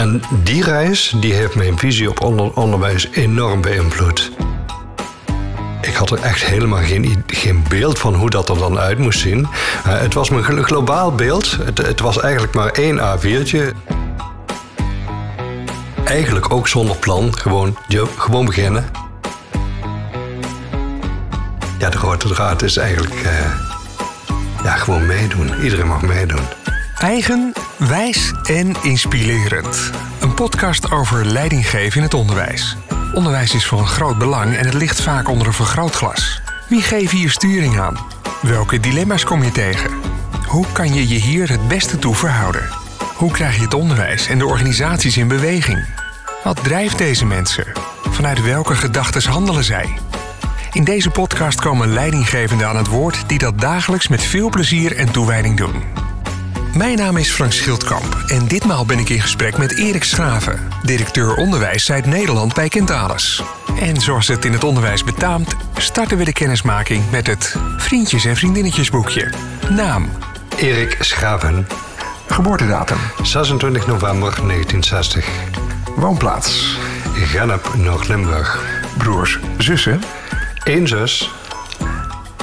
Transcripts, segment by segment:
En die reis die heeft mijn visie op onder- onderwijs enorm beïnvloed. Ik had er echt helemaal geen, geen beeld van hoe dat er dan uit moest zien. Uh, het was mijn glo- globaal beeld. Het, het was eigenlijk maar één A4'tje. Eigenlijk ook zonder plan. Gewoon, gewoon beginnen. Ja, de grote draad is eigenlijk... eh, ja, gewoon meedoen. Iedereen mag meedoen. Eigen, wijs en inspirerend. Een podcast over leidinggeven in het onderwijs. Onderwijs is van groot belang en het ligt vaak onder een vergrootglas. Wie geeft hier sturing aan? Welke dilemma's kom je tegen? Hoe kan je je hier het beste toe verhouden? Hoe krijg je het onderwijs en de organisaties in beweging? Wat drijft deze mensen? Vanuit welke gedachten handelen zij? In deze podcast komen leidinggevenden aan het woord die dat dagelijks met veel plezier en toewijding doen. Mijn naam is Frank Schildkamp en ditmaal ben ik in gesprek met Erik Schraven, directeur onderwijs Zuid-Nederland bij Kentalis. En zoals het in het onderwijs betaamt, starten we de kennismaking met het Vriendjes en Vriendinnetjesboekje. Naam, Erik Schaven, geboortedatum, 26 november 1960. woonplaats, Gennep, Noord-Limburg. broers, zussen, Eén zus,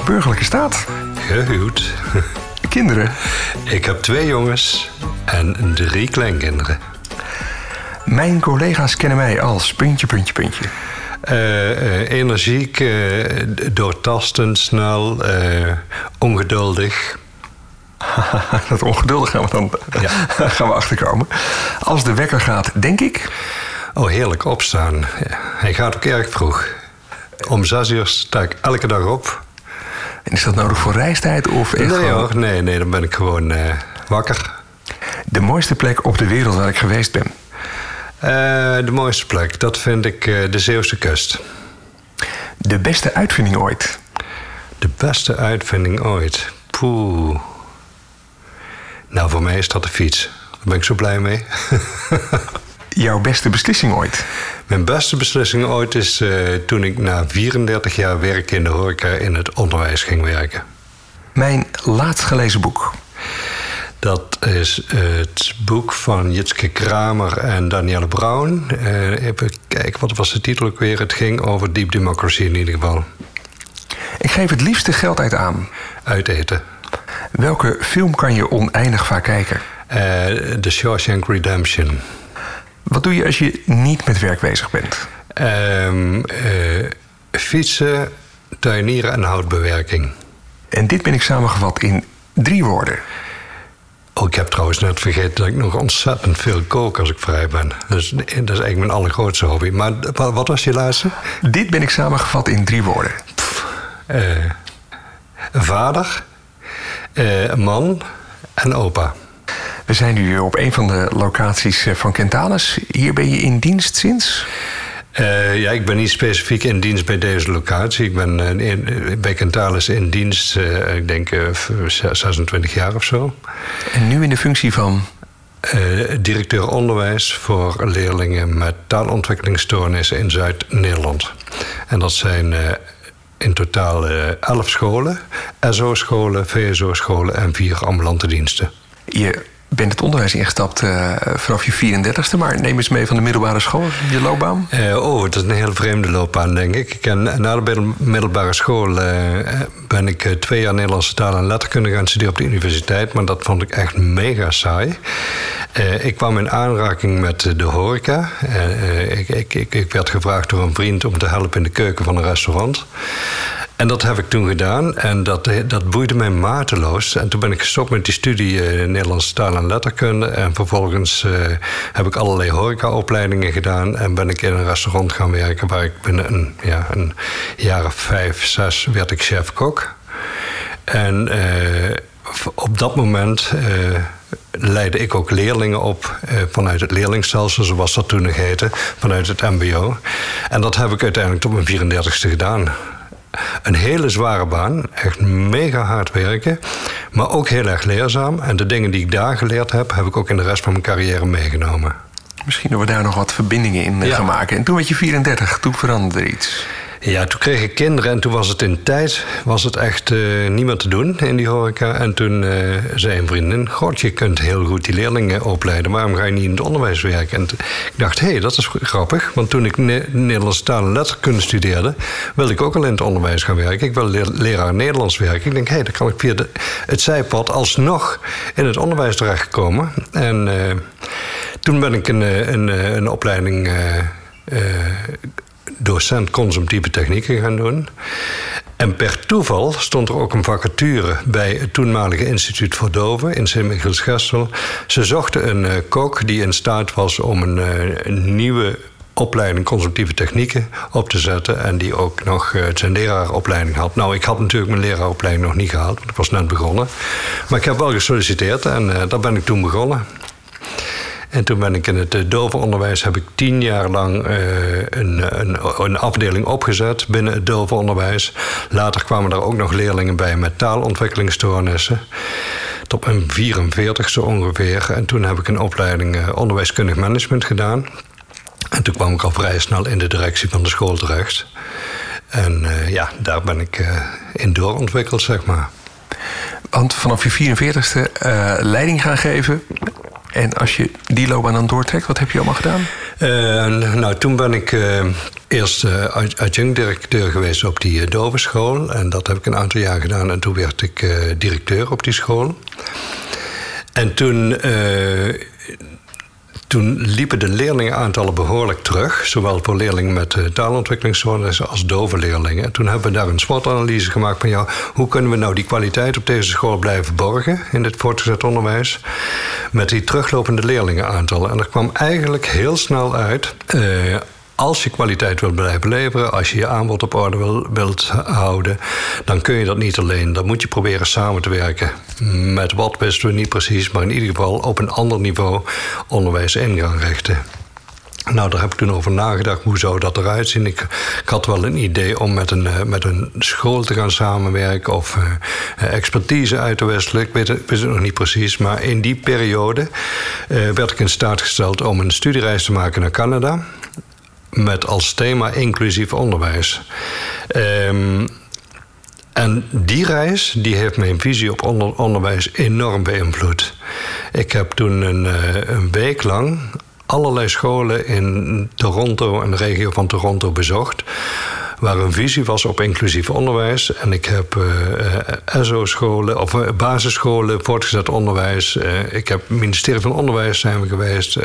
burgerlijke staat, gehuwd. kinderen. Ik heb twee jongens en drie kleinkinderen. Mijn collega's kennen mij als puntje, puntje, puntje. Eh, eh, energiek, eh, doortastend, snel, ongeduldig. Dat ongeduldig gaan we dan Ja. gaan we achterkomen. Als de wekker gaat, denk ik. Oh, heerlijk opstaan. Hij gaat ook erg vroeg. Om zes uur sta ik elke dag op. En is dat nodig voor reistijd of echt Nee gewoon hoor, nee, nee, dan ben ik gewoon eh, wakker. de mooiste plek op de wereld waar ik geweest ben? Eh, de mooiste plek, dat vind ik eh, de Zeeuwse kust. De beste uitvinding ooit? De beste uitvinding ooit. Poeh. Nou, voor mij is dat de fiets. Daar ben ik zo blij mee. Jouw beste beslissing ooit? Mijn beste beslissing ooit is eh, toen ik na 34 jaar werk in de horeca in het onderwijs ging werken. Mijn laatst gelezen boek? Dat is het boek van Jitske Kramer en Danielle Brown. Eh, even kijken, wat was de titel ook weer? Het ging over Deep Democracy in ieder geval. Ik geef het liefste geld uit aan. Uiteten. Welke film kan je oneindig vaak kijken? Eh, The Shawshank Redemption. Wat doe je als je niet met werk bezig bent? Ehm, eh, fietsen, tuinieren en houtbewerking. En dit ben ik samengevat in drie woorden. Oh, ik heb trouwens net vergeten dat ik nog ontzettend veel kook als ik vrij ben. Dus dat is eigenlijk mijn allergrootste hobby. Maar wa- wat was je laatste? Dit ben ik samengevat in drie woorden. Eh, vader, eh, man en opa. We zijn nu op een van de locaties eh, van Kentalis. Hier ben je in dienst sinds? Eh, ja, ik ben niet specifiek in dienst bij deze locatie. Ik ben eh, in, bij Kentalis in dienst, ik denk eh, v- 26 jaar of zo. En nu in de functie van directeur onderwijs voor leerlingen met taalontwikkelingsstoornissen in Zuid-Nederland. En dat zijn in totaal eh, 11 scholen, SO-scholen, VSO-scholen en vier ambulante diensten. Je bent het onderwijs ingestapt eh, vanaf je 34ste, maar neem eens mee van de middelbare school, je loopbaan. Eh, oh, dat is een heel vreemde loopbaan, denk ik. ik na de middel- middelbare school eh, ben ik twee jaar Nederlandse taal en letterkunde gaan studeren op de universiteit. Maar dat vond ik echt mega saai. Ik kwam in aanraking met de horeca. Ik, ik, ik werd gevraagd door een vriend om te helpen in de keuken van een restaurant. En dat heb ik toen gedaan en dat, eh, dat boeide mij mateloos. En toen ben ik gestopt met die studie eh, Nederlandse taal en letterkunde. En vervolgens eh, heb ik allerlei horecaopleidingen gedaan. En ben ik in een restaurant gaan werken waar ik binnen een, ja, een jaar of vijf, zes werd ik chef-kok. En op dat moment leidde ik ook leerlingen op vanuit het leerlingstelsel, zoals dat toen nog heette, vanuit het MBO. En dat heb ik uiteindelijk tot mijn 34ste gedaan. Een hele zware baan, echt mega hard werken, maar ook heel erg leerzaam. En de dingen die ik daar geleerd heb, heb ik ook in de rest van mijn carrière meegenomen. Misschien dat we daar nog wat verbindingen in eh, Ja. gaan maken. En toen werd je 34, toen veranderde er iets. Ja, toen kreeg ik kinderen en toen was het in tijd was het echt uh, niet meer te doen in die horeca. En toen uh, zei een vriendin, god, je kunt heel goed die leerlingen opleiden. Waarom ga je niet in het onderwijs werken? En ik dacht, hé, hey, dat is grappig. Want toen ik ne Nederlandse taal en letterkunde studeerde... wilde ik ook al in het onderwijs gaan werken. Ik wilde leraar Nederlands werken. Ik denk, hé, hey, dan kan ik via het zijpad alsnog in het onderwijs terechtkomen. En uh, toen ben ik een, een, een opleiding docent consumptieve technieken gaan doen. En per toeval stond er ook een vacature bij het toenmalige Instituut voor Doven in Sint-Michiels-Gestel. Ze zochten een uh, kok die in staat was om een, uh, een, nieuwe opleiding consumptieve technieken op te zetten. En die ook nog uh, zijn leraaropleiding had. Nou, ik had natuurlijk mijn leraaropleiding nog niet gehaald, want ik was net begonnen. Maar ik heb wel gesolliciteerd en daar ben ik toen begonnen. En toen ben ik in het eh, dovenonderwijs heb ik tien jaar lang uh, een, een, een, afdeling opgezet binnen het dovenonderwijs. Later kwamen er ook nog leerlingen bij met taalontwikkelingsstoornissen. Tot mijn 44 zo ongeveer. En toen heb ik een opleiding uh, onderwijskundig management gedaan. En toen kwam ik al vrij snel in de directie van de school terecht. En uh, ja, daar ben ik in doorontwikkeld, zeg maar. Want vanaf je 44ste leiding gaan geven en als je die loopbaan dan doortrekt, wat heb je allemaal gedaan? Uh, nou, toen ben ik uh, eerst uh, adjunct-directeur geweest op die dovenschool. En dat heb ik een aantal jaar gedaan. En toen werd ik directeur op die school. En toen toen liepen de leerlingenaantallen behoorlijk terug, zowel voor leerlingen met uh, taalontwikkelingsstoornissen als dove leerlingen. En toen hebben we daar een SWOT-analyse gemaakt van ja, hoe kunnen we nou die kwaliteit op deze school blijven borgen in het voortgezet onderwijs met die teruglopende leerlingenaantallen. En er kwam eigenlijk heel snel uit. Uh, als je kwaliteit wilt blijven leveren, als je je aanbod op orde wil, wilt houden, dan kun je dat niet alleen. Dan moet je proberen samen te werken. Met wat wisten we niet precies, maar in ieder geval op een ander niveau onderwijs in gaan richten. Nou, daar heb ik toen over nagedacht. Hoe zou dat eruit zien? Ik, ik had wel een idee om met een, eh, met een school te gaan samenwerken of uh, expertise uit te wisselen. Ik weet, het, het nog niet precies. Maar in die periode werd ik in staat gesteld om een studiereis te maken naar Canada met als thema inclusief onderwijs. Um, en die reis die heeft mijn visie op onder, onderwijs enorm beïnvloed. Ik heb toen een, uh, een week lang allerlei scholen in Toronto en de regio van Toronto bezocht waar een visie was op inclusief onderwijs. En ik heb uh, SO-scholen, of uh, basisscholen, voortgezet onderwijs. Uh, ik heb ministerie van Onderwijs zijn we geweest.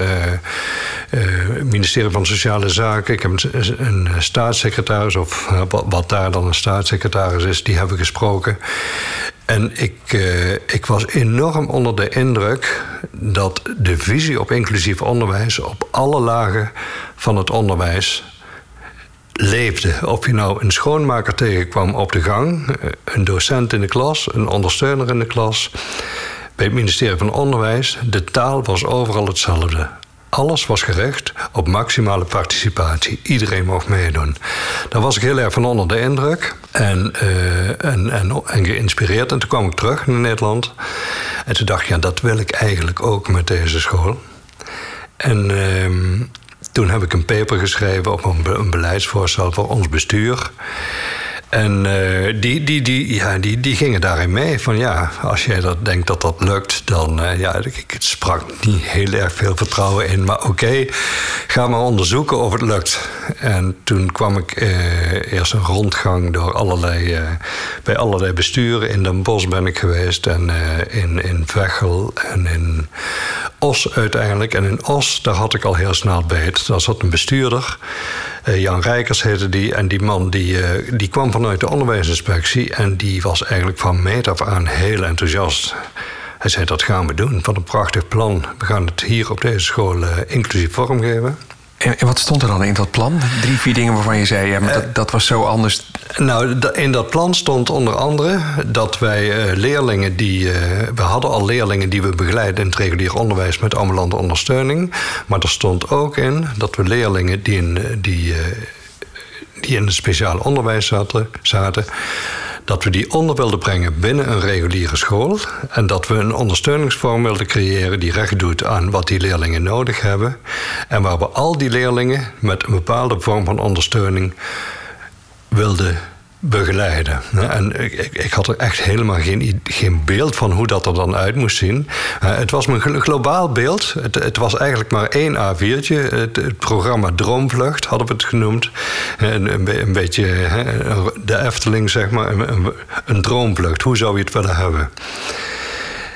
ministerie van Sociale Zaken. Ik heb een, een staatssecretaris, of wat daar dan een staatssecretaris is, die hebben gesproken. En ik, ik was enorm onder de indruk dat de visie op inclusief onderwijs op alle lagen van het onderwijs leefde. Of je nou een schoonmaker tegenkwam op de gang, eh, een docent in de klas, een ondersteuner in de klas. Bij het ministerie van Onderwijs, de taal was overal hetzelfde. Alles was gericht op maximale participatie. Iedereen mocht meedoen. Daar was ik heel erg van onder de indruk en, uh, en, en, geïnspireerd. En toen kwam ik terug naar Nederland. En toen dacht ik, ja, dat wil ik eigenlijk ook met deze school. En uh, toen heb ik een paper geschreven op een, een beleidsvoorstel voor ons bestuur. En uh, die, die, die, ja, die, die gingen daarin mee. Van ja, als jij dat denkt dat dat lukt, dan uh, ja, ik sprak niet heel erg veel vertrouwen in. Maar oké, ga maar onderzoeken of het lukt. En toen kwam ik uh, eerst een rondgang door allerlei, bij allerlei besturen. In Den Bosch ben ik geweest en in, in Veghel en in Os uiteindelijk. En in Os, daar had ik al heel snel beet. Daar zat een bestuurder. Uh, Jan Rijkers heette die. En die man die, uh, die kwam vanuit de onderwijsinspectie. En die was eigenlijk van meet af aan heel enthousiast. Hij zei, dat gaan we doen. Wat een prachtig plan. We gaan het hier op deze school uh, inclusief vormgeven. En, wat stond er dan in dat plan? Drie, vier dingen waarvan je zei, ja, maar dat, dat was zo anders. Nou, in dat plan stond onder andere dat wij uh, leerlingen die. Uh, we hadden al leerlingen die we begeleiden in het regulier onderwijs met ambulante ondersteuning. Maar er stond ook in dat we leerlingen die in, die, die in het speciale onderwijs zaten, zaten dat we die onder wilden brengen binnen een reguliere school. En dat we een ondersteuningsvorm wilden creëren die recht doet aan wat die leerlingen nodig hebben. En waar we al die leerlingen met een bepaalde vorm van ondersteuning wilde begeleiden. En ik, ik, had er echt helemaal geen, geen beeld van hoe dat er dan uit moest zien. het was mijn globaal beeld. Het, het, was eigenlijk maar één A4'tje. Het, programma Droomvlucht hadden we het genoemd. Een, een, een beetje de Efteling, zeg maar. Een, een droomvlucht. Hoe zou je het willen hebben?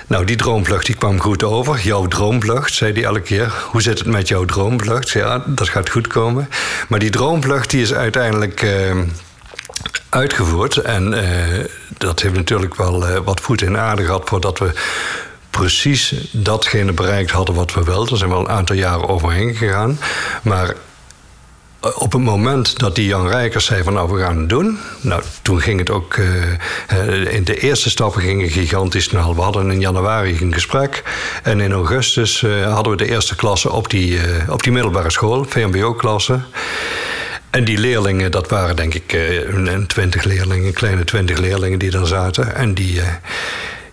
Nou, die droomvlucht die kwam goed over. Jouw droomvlucht, zei hij elke keer. Hoe zit het met jouw droomvlucht? Ja, dat gaat goed komen. Maar die droomvlucht die is uiteindelijk... Uh, uitgevoerd. En uh, dat heeft natuurlijk wel uh, wat voet in aarde gehad voordat we precies datgene bereikt hadden wat we wilden. Er zijn wel een aantal jaren overheen gegaan. Maar eh, op het moment dat die Jan Rijkers zei van nou we gaan het doen. Nou, toen ging het ook. Uh, in de eerste stappen gingen gigantisch snel. We hadden in januari een gesprek. En in augustus uh, hadden we de eerste klasse op die, op die middelbare school, VMBO-klasse. En die leerlingen, dat waren denk ik twintig leerlingen, kleine twintig leerlingen die daar zaten. En die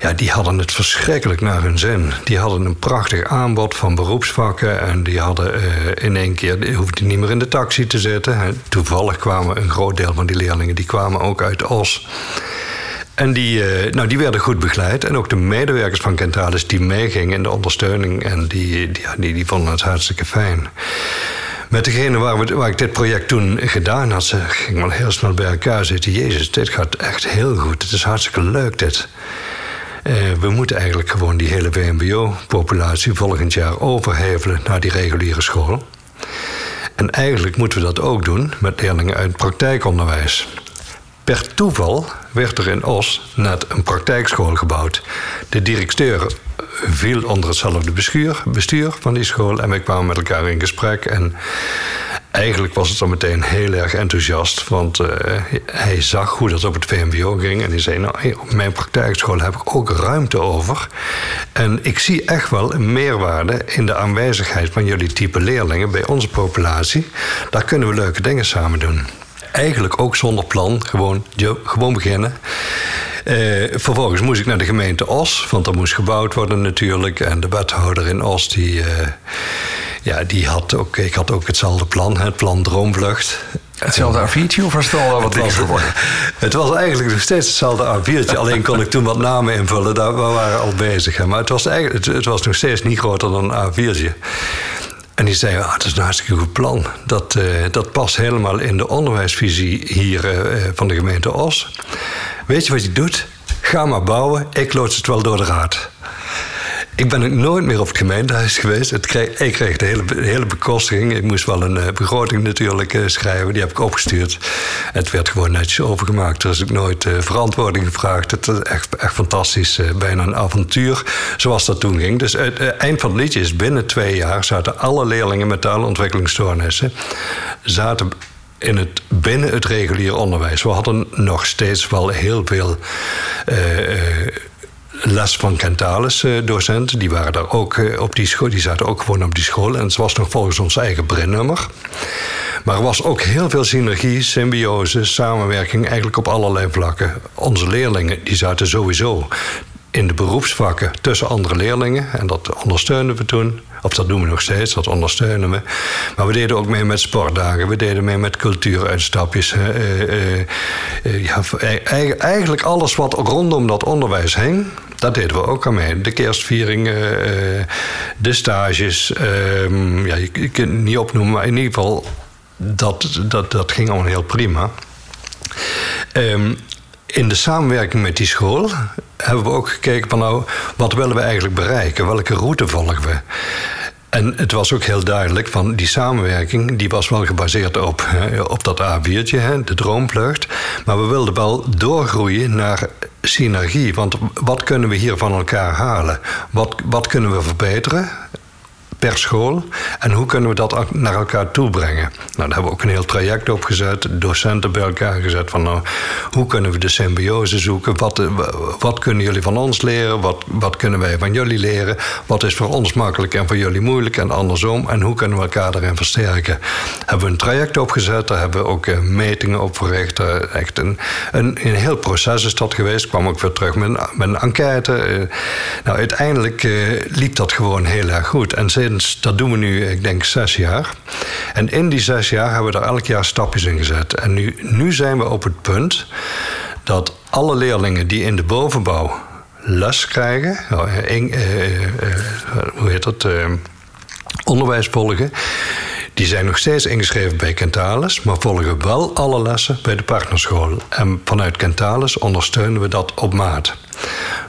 ja, die hadden het verschrikkelijk naar hun zin. Die hadden een prachtig aanbod van beroepsvakken. En die hadden uh, in één keer, die niet meer in de taxi te zitten. Toevallig kwamen een groot deel van die leerlingen, die kwamen ook uit Os. En die, uh, nou, die werden goed begeleid. En ook de medewerkers van Kentalis die meegingen in de ondersteuning. En die, die, die, die vonden het hartstikke fijn. Met degene waar, we, waar ik dit project toen gedaan had, ze ging wel heel snel bij elkaar zitten. Jezus, dit gaat echt heel goed. Het is hartstikke leuk dit. Uh, we moeten eigenlijk gewoon die hele WMBO-populatie volgend jaar overhevelen naar die reguliere school. En eigenlijk moeten we dat ook doen met leerlingen uit praktijkonderwijs. Per toeval werd er in Os net een praktijkschool gebouwd. De directeur viel onder hetzelfde bestuur, bestuur van die school en wij kwamen met elkaar in gesprek. En eigenlijk was het dan meteen heel erg enthousiast. Want uh, hij zag hoe dat op het VMBO ging. En hij zei, nou, op mijn praktijkschool heb ik ook ruimte over. En ik zie echt wel een meerwaarde in de aanwezigheid van jullie type leerlingen bij onze populatie. Daar kunnen we leuke dingen samen doen. Eigenlijk ook zonder plan, gewoon, gewoon beginnen. Uh, vervolgens moest ik naar de gemeente Os, want er moest gebouwd worden natuurlijk. En de wethouder in Os, die, uh, ja, die had ook, ik had ook hetzelfde plan, het plan Droomvlucht. Hetzelfde A4'tje of was het al wat was geworden? het was eigenlijk nog steeds hetzelfde A4'tje. alleen kon ik toen wat namen invullen. Daar, we waren al bezig. Hè. Maar het was, eigenlijk, het, het, was nog steeds niet groter dan een A4'tje. En die zei, ah, dat is een hartstikke goed plan. Dat, uh, dat past helemaal in de onderwijsvisie hier uh, van de gemeente Os. Weet je wat je doet? Ga maar bouwen, ik loods het wel door de raad. Ik ben ook nooit meer op het gemeentehuis geweest. Kreeg, ik kreeg de hele, hele bekostiging. Ik moest wel een uh, begroting natuurlijk uh, schrijven. Die heb ik opgestuurd. Het werd gewoon netjes overgemaakt. Er is ook nooit uh, verantwoording gevraagd. Het is echt, echt fantastisch. bijna een avontuur zoals dat toen ging. Dus het eind van het liedje is binnen twee jaar... zaten alle leerlingen met taalontwikkelingsstoornissen... zaten in het, binnen het reguliere onderwijs. We hadden nog steeds wel heel veel les van Kentalis uh, docenten. Die waren daar ook uh, op die school. Die zaten ook gewoon op die school. En het was nog volgens ons eigen brinnummer. Maar er was ook heel veel synergie, symbiose, samenwerking eigenlijk op allerlei vlakken. Onze leerlingen die zaten sowieso in de beroepsvakken tussen andere leerlingen. En dat ondersteunden we toen. Of dat doen we nog steeds, dat ondersteunen we. Maar we deden ook mee met sportdagen. We deden mee met cultuuruitstapjes. Uh, uh, uh, ja, eigenlijk alles wat rondom dat onderwijs hing... dat deden we ook aan mee. De kerstvieringen, de stages. Ehm, ja, je, kunt het niet opnoemen, maar in ieder geval... dat, dat, dat ging allemaal heel prima. Um, in de samenwerking met die school hebben we ook gekeken van nou, wat willen we eigenlijk bereiken? Welke route volgen we? En het was ook heel duidelijk van die samenwerking, die was wel gebaseerd op, op dat A4'tje, de droomvlucht. Maar we wilden wel doorgroeien naar synergie. Want wat kunnen we hier van elkaar halen? Wat, wat kunnen we verbeteren? Per school. En hoe kunnen we dat naar elkaar toe brengen? Nou, daar hebben we ook een heel traject opgezet, docenten bij elkaar gezet van nou, hoe kunnen we de symbiose zoeken? Wat, eh, wat kunnen jullie van ons leren? Wat, wat kunnen wij van jullie leren? Wat is voor ons makkelijk en voor jullie moeilijk en andersom? En hoe kunnen we elkaar daarin versterken? Hebben we een traject opgezet, daar hebben we ook uh, metingen op verricht. Uh, echt een, een, een, heel proces is dat geweest. Ik kwam ook weer terug met, met een enquête. nou, uiteindelijk liep dat gewoon heel erg goed. En sinds dat doen we nu, ik denk, zes jaar. En in die zes jaar hebben we er elk jaar stapjes in gezet. En nu, nu zijn we op het punt dat alle leerlingen die in de bovenbouw les krijgen, in, uh, uh, hoe heet dat, onderwijs volgen, die zijn nog steeds ingeschreven bij Kentalis, maar volgen wel alle lessen bij de partnerschool. En vanuit Kentalis ondersteunen we dat op maat.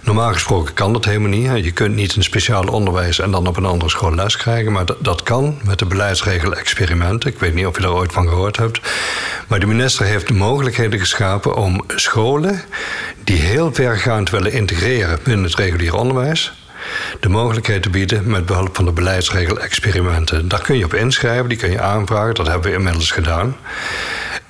Normaal gesproken kan dat helemaal niet. Je kunt niet een speciaal onderwijs en dan op een andere school les krijgen. Maar dat, kan met de beleidsregel experimenten. Ik weet niet of je daar ooit van gehoord hebt. Maar de minister heeft de mogelijkheden geschapen om scholen die heel vergaand willen integreren binnen het reguliere onderwijs de mogelijkheid te bieden met behulp van de beleidsregel experimenten. Daar kun je op inschrijven, die kun je aanvragen, dat hebben we inmiddels gedaan.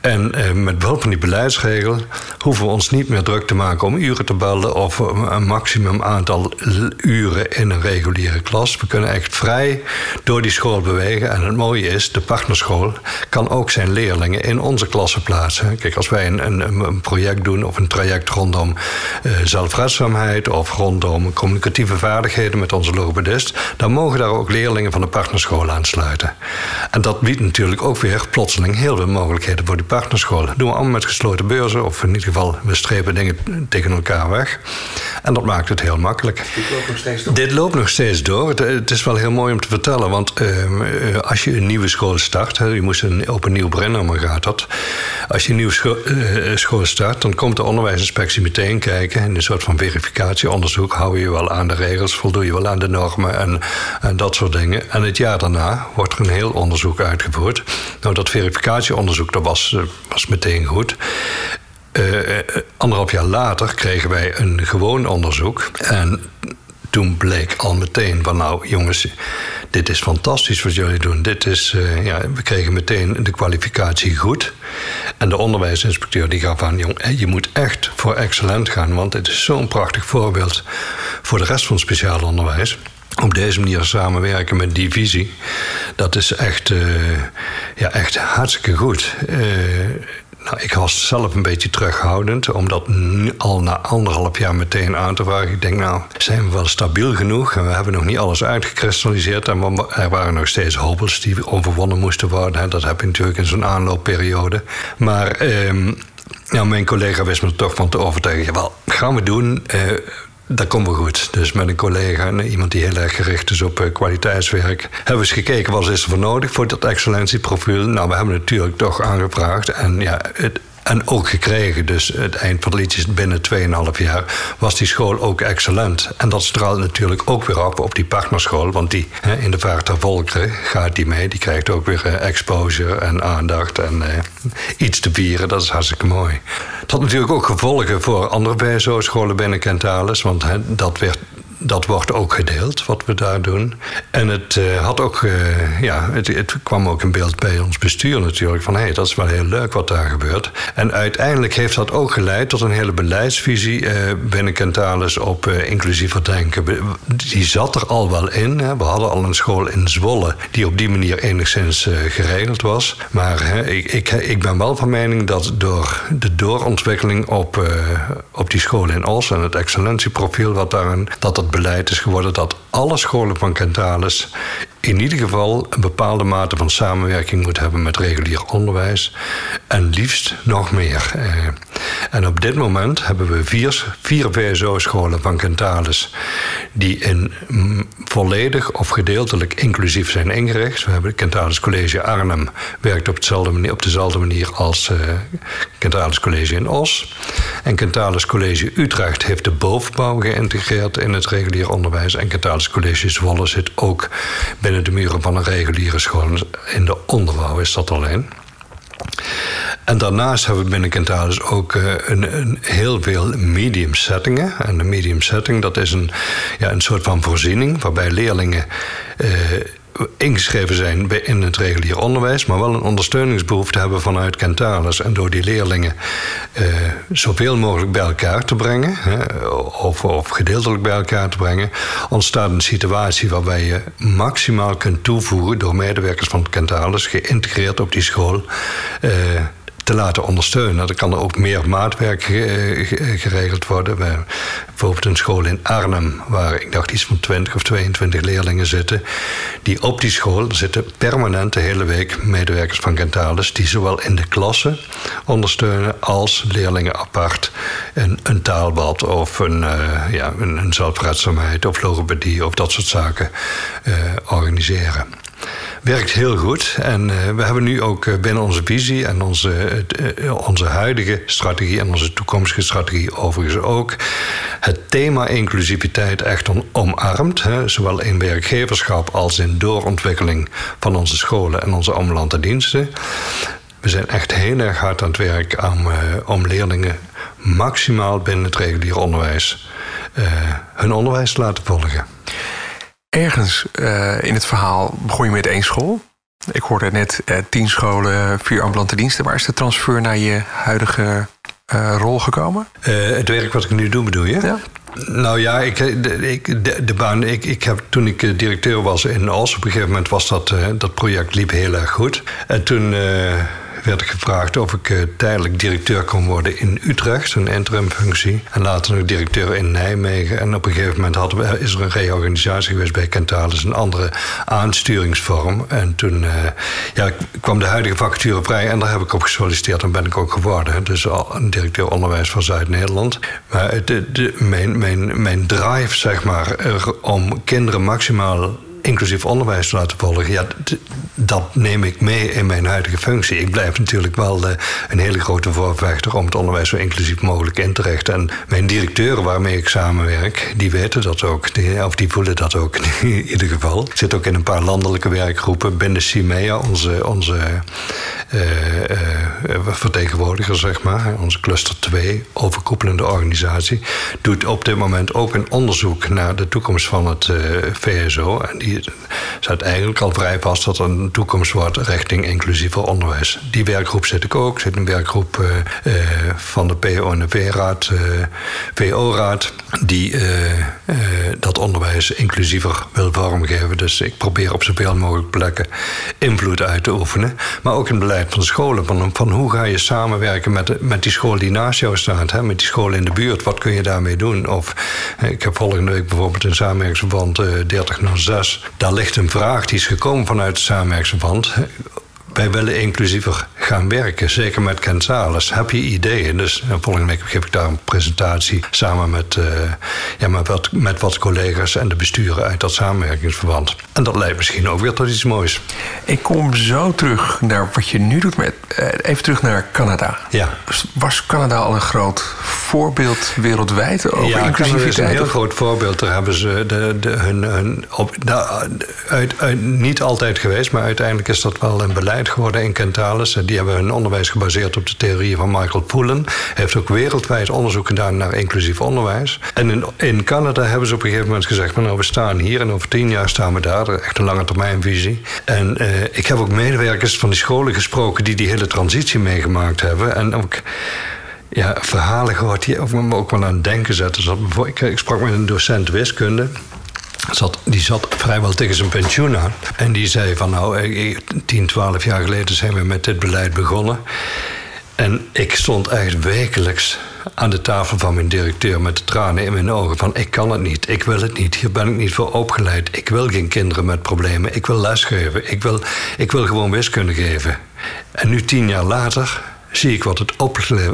En eh, met behulp van die beleidsregel hoeven we ons niet meer druk te maken om uren te bellen of een maximum aantal uren in een reguliere klas. We kunnen echt vrij door die school bewegen. En het mooie is, de partnerschool kan ook zijn leerlingen in onze klassen plaatsen. Kijk, als wij een, een, een project doen of een traject rondom uh, zelfredzaamheid of rondom communicatieve vaardigheden met onze logopedist, dan mogen daar ook leerlingen van de partnerschool aansluiten. En dat biedt natuurlijk ook weer plotseling heel veel mogelijkheden voor die partnerschool. Dat doen we allemaal met gesloten beurzen. Of in ieder geval, we strepen dingen tegen elkaar weg. En dat maakt het heel makkelijk. Dit loopt nog steeds door? Dit loopt nog steeds door. Het, is wel heel mooi om te vertellen. Want ehm, eh, als je een nieuwe school start... Hè, je moest een, op een nieuw brennnummer gaat dat. Als je een nieuwe school, uh, school start... dan komt de onderwijsinspectie meteen kijken... in een soort van verificatieonderzoek. Hou je wel aan de regels? Voldoe je wel aan de normen? En, en dat soort dingen. En het jaar daarna wordt er een heel onderzoek uitgevoerd. Nou, dat verificatieonderzoek, dat was was meteen goed. Uh, anderhalf jaar later kregen wij een gewoon onderzoek. En toen bleek al meteen van nou jongens, dit is fantastisch wat jullie doen. Dit is, uh, ja, we kregen meteen de kwalificatie goed. En de onderwijsinspecteur die gaf aan, jong, je moet echt voor excellent gaan. Want dit is zo'n prachtig voorbeeld voor de rest van het speciaal onderwijs op deze manier samenwerken met die visie, dat is echt, uh, ja, echt hartstikke goed. Uh, nou, ik was zelf een beetje terughoudend, om dat al na anderhalf jaar meteen aan te vragen. Ik denk, nou, zijn we wel stabiel genoeg? En we hebben nog niet alles uitgekristalliseerd. En er waren nog steeds hobbels die overwonnen moesten worden. Dat heb je natuurlijk in zo'n aanloopperiode. Maar ja, mijn collega wist me er toch van te overtuigen. Wel, gaan we doen. Uh, dat komt wel goed. Dus met een collega en iemand die heel erg gericht is op eh, kwaliteitswerk, hebben we eens gekeken wat is er voor nodig voor dat excellentieprofiel. Nou, we hebben natuurlijk toch aangevraagd. En ja, het, en ook gekregen. Dus het eind van het liedje is binnen 2,5 jaar was die school ook excellent. En dat straalt natuurlijk ook weer op op die partnerschool. Want die hè, in de vaart der volkeren gaat die mee. Die krijgt ook weer uh, exposure en aandacht en uh, iets te vieren. Dat is hartstikke mooi. Het had natuurlijk ook gevolgen voor andere BSO-scholen binnen Kentalis. Want dat werd dat wordt ook gedeeld, wat we daar doen. En het, uh, had ook, uh, ja, het, het, kwam ook in beeld bij ons bestuur natuurlijk. Van hé, hey, dat is wel heel leuk wat daar gebeurt. En uiteindelijk heeft dat ook geleid tot een hele beleidsvisie uh, binnen Kentalis op inclusiever denken. Die zat er al wel in. Hè. We hadden al een school in Zwolle die op die manier enigszins geregeld was. Maar ik, ik, ik, ben wel van mening dat door de doorontwikkeling op, op die school in Os en het excellentieprofiel wat daarin, dat beleid is geworden dat alle scholen van Kentalis in ieder geval een bepaalde mate van samenwerking moet hebben met regulier onderwijs. En liefst nog meer. Eh, en op dit moment hebben we vier, vier VSO-scholen van Kentalis die in mm, volledig of gedeeltelijk inclusief zijn ingericht. We hebben Kentalis College Arnhem werkt op, hetzelfde manier, op dezelfde manier als uh, Kentalis College in Os. En Kentalis College Utrecht heeft de bovenbouw geïntegreerd in het regulier onderwijs. En Kentalis College Zwolle zit ook binnen de muren van een reguliere school. In de onderbouw is dat alleen. En daarnaast hebben we binnen Kentalis ook uh, een, een, heel veel medium settingen. En de medium setting dat is een, ja, een soort van voorziening waarbij leerlingen uh, ingeschreven zijn in het regulier onderwijs, maar wel een ondersteuningsbehoefte hebben vanuit Kentalis. En door die leerlingen eh, zoveel mogelijk bij elkaar te brengen, hè, of, of gedeeltelijk bij elkaar te brengen, ontstaat een situatie waarbij je maximaal kunt toevoegen door medewerkers van Kentalis, geïntegreerd op die school. Eh, te laten ondersteunen. Dan kan er ook meer maatwerk geregeld worden. Bijvoorbeeld een school in Arnhem, waar ik dacht iets van 20 of 22 leerlingen zitten. Die op die school zitten permanent de hele week medewerkers van Gentalis, die zowel in de klasse ondersteunen als leerlingen apart een, een taalbad of een, uh, ja, een, een zelfredzaamheid of logopedie of dat soort zaken organiseren werkt heel goed. En uh, we hebben nu ook uh, binnen onze visie en onze, uh, onze huidige strategie en onze toekomstige strategie overigens ook het thema inclusiviteit echt omarmd. Hè, zowel in werkgeverschap als in doorontwikkeling van onze scholen en onze ambulante diensten. We zijn echt heel erg hard aan het werk om, om leerlingen maximaal binnen het reguliere onderwijs hun onderwijs te laten volgen ergens uh, in het verhaal begon je met één school. Ik hoorde net uh, tien scholen, vier ambulante diensten. Waar is de transfer naar je huidige uh, rol gekomen? het werk wat ik nu doe, bedoel je? Ja. Nou ja, ik, de, ik, de, de baan. Ik, ik heb, toen ik directeur was in Als, op een gegeven moment was dat, dat project liep heel erg goed. En toen werd ik gevraagd of ik uh, tijdelijk directeur kon worden in Utrecht, een interimfunctie. En later nog directeur in Nijmegen. En op een gegeven moment hadden we, is er een reorganisatie geweest bij Kentalis, een andere aansturingsvorm. En toen uh, ja, kwam de huidige vacature vrij en daar heb ik op gesolliciteerd en ben ik ook geworden. Dus een directeur onderwijs van Zuid-Nederland. Maar de, mijn, mijn, mijn drive, zeg maar, om kinderen maximaal inclusief onderwijs te laten volgen, ja, dat neem ik mee in mijn huidige functie. Ik blijf natuurlijk wel een hele grote voorvechter om het onderwijs zo inclusief mogelijk in te richten. En mijn directeuren waarmee ik samenwerk, die weten dat ook, of die voelen dat ook in ieder geval. Ik zit ook in een paar landelijke werkgroepen binnen CIMEA, onze, onze uh, uh, vertegenwoordiger, zeg maar, onze cluster 2, overkoepelende organisatie, doet op dit moment ook een onderzoek naar de toekomst van het VSO. En die staat eigenlijk al vrij vast dat er een toekomst wordt richting inclusiever onderwijs. Die werkgroep zit ik ook. zit een werkgroep uh, uh, van de PONV-raad, uh, VO-raad, die dat onderwijs inclusiever wil vormgeven. Dus ik probeer op zoveel mogelijk plekken invloed uit te oefenen. Maar ook in het beleid van de scholen. Van, van hoe ga je samenwerken met, met die school die naast jou staat, hè, met die school in de buurt. Wat kun je daarmee doen? Of ik heb volgende week bijvoorbeeld een samenwerkingsverband 3006 daar ligt een vraag die is gekomen vanuit het samenwerksverband wij willen inclusiever gaan werken, zeker met Kensales. Heb je ideeën? Dus eh, volgende week geef ik daar een presentatie samen met, uh, ja, met, wat, met wat collega's en de besturen uit dat samenwerkingsverband. En dat leidt misschien ook weer tot iets moois. Ik kom zo terug naar wat je nu doet met. Uh, even terug naar Canada. Ja. Was Canada al een groot voorbeeld wereldwijd over ja, inclusiviteit? is een heel groot voorbeeld. Daar hebben ze de, de, hun, hun op, nou, uit, uit, niet altijd geweest, maar uiteindelijk is dat wel een beleid geworden in Kentalis. Die hebben hun onderwijs gebaseerd op de theorieën van Michael Pullen. Hij heeft ook wereldwijd onderzoek gedaan naar inclusief onderwijs. En in, in Canada hebben ze op een gegeven moment gezegd... nou, we staan hier en over tien jaar staan we daar. Echt een lange termijnvisie. En uh, ik heb ook medewerkers van die scholen gesproken... die die hele transitie meegemaakt hebben. En ook ja, verhalen gehoord die me ook wel aan het denken zetten. ik sprak met een docent wiskunde... Die zat vrijwel tegen zijn pensioen aan. En die zei van nou, 10, 12 jaar geleden zijn we met dit beleid begonnen. En ik stond echt wekelijks aan de tafel van mijn directeur met de tranen in mijn ogen. Van ik kan het niet, ik wil het niet, hier ben ik niet voor opgeleid. Ik wil geen kinderen met problemen, ik wil lesgeven, ik wil, ik wil gewoon wiskunde geven. En nu tien jaar later zie ik wat het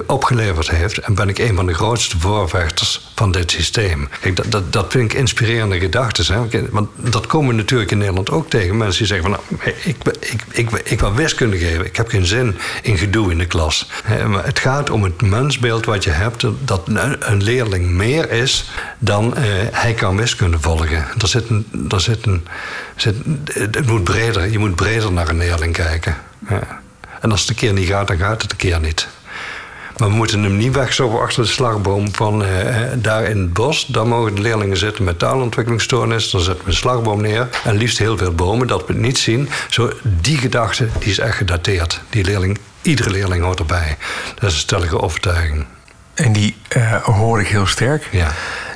opgeleverd heeft en ben ik een van de grootste voorvechters van dit systeem. Kijk, dat, dat, dat vind ik inspirerende gedachten. Want dat komen natuurlijk in Nederland ook tegen. Mensen die zeggen van nou, ik, ik, ik, ik wil wiskunde geven. Ik heb geen zin in gedoe in de klas. Maar het gaat om het mensbeeld wat je hebt, dat een leerling meer is dan uh, hij kan wiskunde volgen. Er zit een, er zit een, zit, het moet breder, je moet breder naar een leerling kijken. Ja. En als het een keer niet gaat, dan gaat het een keer niet. Maar we moeten hem niet wegzoeken achter de slagboom van eh, eh, daar in het bos. Daar mogen de leerlingen zitten met taalontwikkelingsstoornis. Dan zetten we een slagboom neer. En liefst heel veel bomen, dat we het niet zien. Zo, die gedachte die is echt gedateerd. Die leerling, iedere leerling hoort erbij. Dat is een stellige overtuiging. En die uh, hoor ik heel sterk. Ja.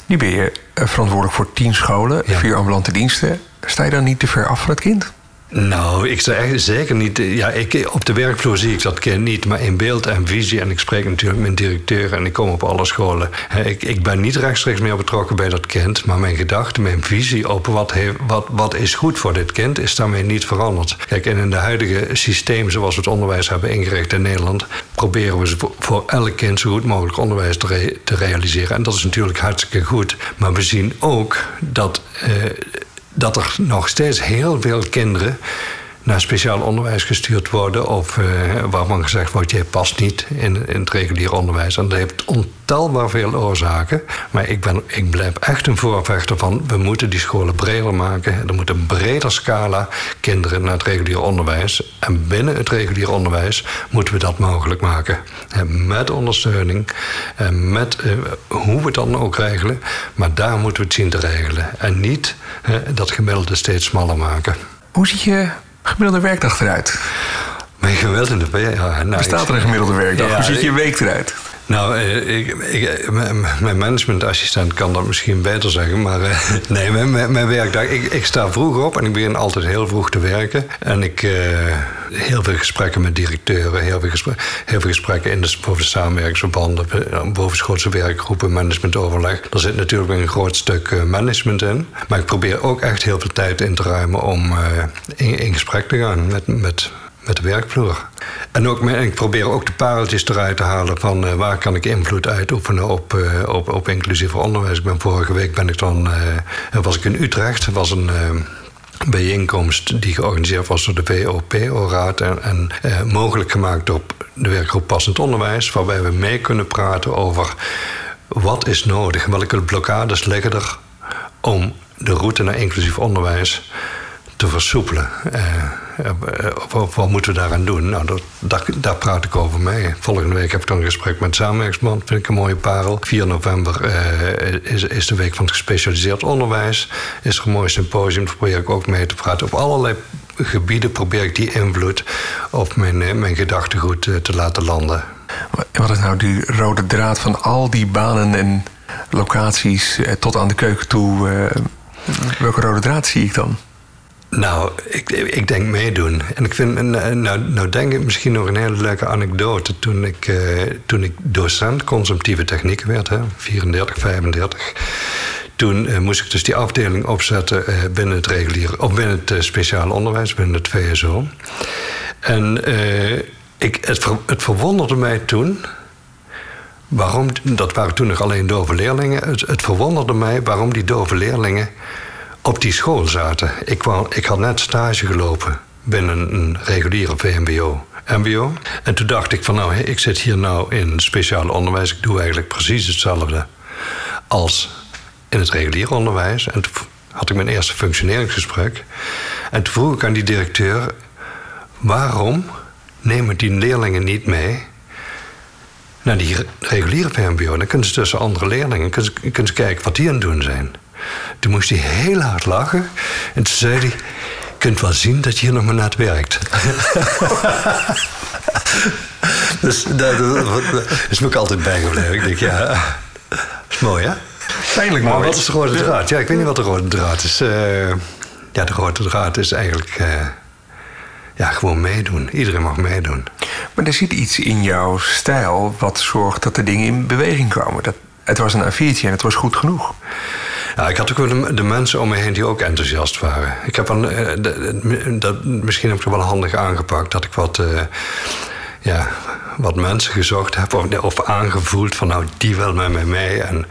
Nu ben je verantwoordelijk voor tien scholen, vier ambulante diensten. Sta je dan niet te ver af van het kind? Nou, ik zeg zeker niet. Ja, ik, op de werkvloer zie ik dat kind niet, maar in beeld en visie. En ik spreek natuurlijk met directeur en ik kom op alle scholen. Ik, ik ben niet rechtstreeks meer betrokken bij dat kind, maar mijn gedachte, mijn visie op wat, wat, wat is goed voor dit kind, is daarmee niet veranderd. Kijk, en in de huidige systeem zoals we het onderwijs hebben ingericht in Nederland, proberen we voor elk kind zo goed mogelijk onderwijs te, te realiseren. En dat is natuurlijk hartstikke goed. Maar we zien ook dat. Eh, dat er nog steeds heel veel kinderen naar speciaal onderwijs gestuurd worden. Of uh, waarvan gezegd wordt, je past niet in, in het regulier onderwijs. En dat heeft ontelbaar veel oorzaken. Maar ik, ben, ik blijf echt een voorvechter van, we moeten die scholen breder maken. Er moet een breder scala kinderen naar het regulier onderwijs. En binnen het regulier onderwijs moeten we dat mogelijk maken. Met ondersteuning, met uh, hoe we het dan ook regelen. Maar daar moeten we het zien te regelen. En niet dat gemiddelde steeds smaller maken. Hoe ziet je gemiddelde werkdag eruit? Mijn gemiddelde werkdag? Ja, nou, Bestaat er een gemiddelde werkdag? Hoe ziet je week eruit? Nou, eh, ik, ik, mijn managementassistent kan dat misschien beter zeggen. Maar uh, nee, mijn, werkdag. Ik, sta vroeg op en ik begin altijd heel vroeg te werken. En ik heel veel gesprekken met directeuren, heel veel, gesprekken, heel veel gesprekken in de, boven de samenwerkingsverbanden, bovenschoolse werkgroepen, managementoverleg. Er zit natuurlijk een groot stuk management in. Maar ik probeer ook echt heel veel tijd in te ruimen om in, in gesprek te gaan met, met met de werkvloer. En ook, ik probeer ook de pareltjes eruit te halen van uh, waar kan ik invloed uitoefenen op, uh, op, op inclusief onderwijs. Ik ben vorige week ben ik dan, uh, was ik in Utrecht. was een bijeenkomst die georganiseerd was door de VOP-raad en, en mogelijk gemaakt door de werkgroep Passend Onderwijs, waarbij we mee kunnen praten over wat is nodig, welke blokkades liggen er om de route naar inclusief onderwijs te versoepelen. Eh, wat moeten we daaraan doen? Nou, dat, daar, praat ik over mee. Volgende week heb ik dan een gesprek met Samenwerksband. Vind ik een mooie parel. 4 november uh, is, is de week van het gespecialiseerd onderwijs. Is er een mooi symposium. Daar probeer ik ook mee te praten. Op allerlei gebieden probeer ik die invloed op mijn, eh, mijn gedachtegoed te laten landen. Wat is nou die rode draad van al die banen en locaties tot aan de keuken toe? welke rode draad zie ik dan? Nou, ik, ik denk meedoen. En ik vind, nou, nou denk ik misschien nog een hele leuke anekdote. Toen ik, uh, toen ik docent consumptieve technieken werd, hè, 34, 35. Toen uh, moest ik dus die afdeling opzetten uh, binnen het reguliere, of binnen het speciale onderwijs, binnen het VSO. En ik, het verwonderde mij toen waarom, dat waren toen nog alleen dove leerlingen. Het, het verwonderde mij waarom die dove leerlingen op die school zaten. Ik, ik had net stage gelopen binnen een reguliere VMBO. MBO. En toen dacht ik van nou, ik zit hier nou in speciaal onderwijs. Ik doe eigenlijk precies hetzelfde als in het reguliere onderwijs. En toen had ik mijn eerste functioneringsgesprek. En toen vroeg ik aan die directeur... waarom nemen die leerlingen niet mee naar die reguliere VMBO? Dan kunnen ze tussen andere leerlingen kunnen kunnen kijken wat die aan het doen zijn. Toen moest hij heel hard lachen. En toen zei hij... Je kunt wel zien dat je hier nog maar net werkt. dus dat, is me ook altijd bijgebleven. Ik denk, ja... Dat is mooi, hè? Pijnlijk mooi. Maar wat is de rode draad? Ja, ik weet niet wat de rode draad is. Uh, ja, de rode draad is eigenlijk... Uh, ja, gewoon meedoen. Iedereen mag meedoen. Maar er zit iets in jouw stijl wat zorgt dat de dingen in beweging komen. Dat, het was een A4'tje en het was goed genoeg. Ja, ik had ook de, de, mensen om me heen die ook enthousiast waren. Ik heb een, eh, dat, misschien heb ik het wel handig aangepakt dat ik wat, uh, ja, wat mensen gezocht heb of, of, aangevoeld van nou die wil met mij mee en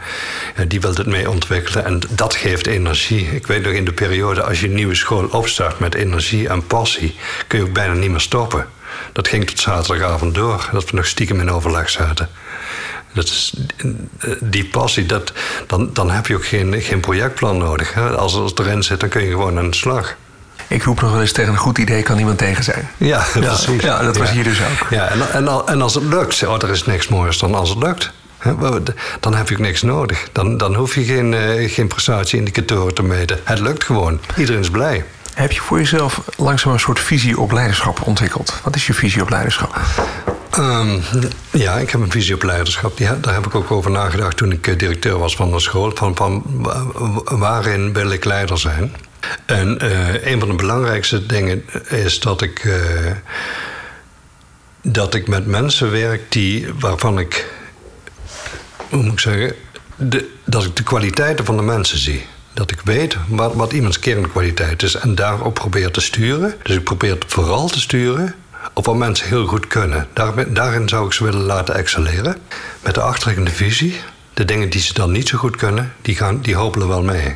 die wil het mee ontwikkelen en dat geeft energie. Ik weet nog in de periode als je een nieuwe school opstart met energie en passie kun je ook bijna niet meer stoppen. Dat ging tot zaterdagavond door, dat we nog stiekem in overleg zaten. Dat is, die passie, dat, dan, dan heb je ook geen, geen projectplan nodig. Hè? Als, het erin zit, dan kun je gewoon aan de slag. Ik roep nog wel eens tegen een goed idee kan niemand tegen zijn. Ja, precies. Ja, dat was hier dus ook. Ja, en, en, en als het lukt, oh, er is niks moois dan als het lukt. Dan heb je ook niks nodig. Dan, dan hoef je geen, uh, geen prestatieindicatoren te meten. Het lukt gewoon. Iedereen is blij. Heb je voor jezelf langzaam een soort visie op leiderschap ontwikkeld? Wat is je visie op leiderschap? Um, ja, ik heb een visie op leiderschap. Die, daar heb ik ook over nagedacht toen ik eh, directeur was van de school. Van, waarin wil ik leider zijn? En uh, een van de belangrijkste dingen is dat ik, uh, dat ik met mensen werk die, waarvan ik, hoe moet ik zeggen, de, dat ik de kwaliteiten van de mensen zie. Dat ik weet wat, wat iemands kernkwaliteit is en daarop probeer te sturen. Dus ik probeer vooral te sturen op wat mensen heel goed kunnen. Daar, daarin zou ik ze willen laten excelleren. Met de achterliggende visie. De dingen die ze dan niet zo goed kunnen, die, gaan, die hopelen wel mee.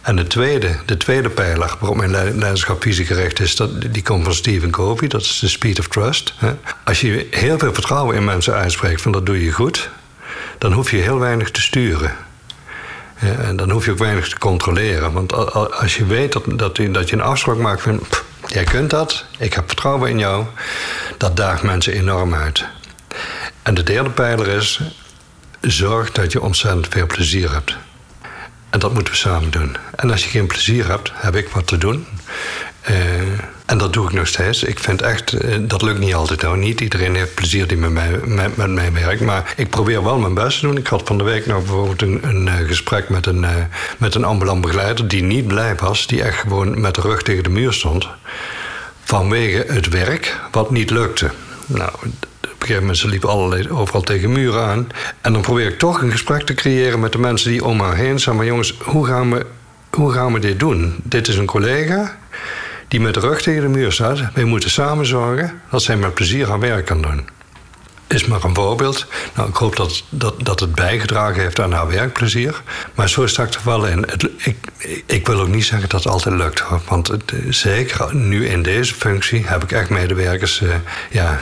En de tweede, de tweede pijler waarop mijn leiderschapvisie gericht is, dat, die komt van Stephen Covey, dat is de speed of trust. Als je heel veel vertrouwen in mensen uitspreekt van dat doe je goed, dan hoef je heel weinig te sturen. En dan hoef je ook weinig te controleren. Want als je weet dat, dat, dat je een afspraak maakt van jij kunt dat, ik heb vertrouwen in jou, dat daagt mensen enorm uit. En de derde pijler is, zorg dat je ontzettend veel plezier hebt. En dat moeten we samen doen. En als je geen plezier hebt, heb ik wat te doen. Uh, en dat doe ik nog steeds. Ik vind echt, uh, dat lukt niet altijd hoor. Niet iedereen heeft plezier die met mij, werkt. Maar ik probeer wel mijn best te doen. Ik had van de week nog bijvoorbeeld een, een uh, gesprek met een, met een ambulant begeleider... die niet blij was, die echt gewoon met de rug tegen de muur stond. Vanwege het werk wat niet lukte. Nou, op een gegeven moment liepen allerlei, overal tegen muren aan. En dan probeer ik toch een gesprek te creëren met de mensen die om haar heen zijn. Maar jongens, hoe gaan we, hoe gaan we dit doen? Dit is een collega die met de rug tegen de muur staat. Wij moeten samen zorgen dat zij met plezier haar werk kan doen is maar een voorbeeld. Nou, ik hoop dat, dat, dat het bijgedragen heeft aan haar werkplezier. Maar zo sta ik er wel in. Het, ik, ik wil ook niet zeggen dat het altijd lukt. Want het, zeker nu in deze functie heb ik echt medewerkers. Uh, ja,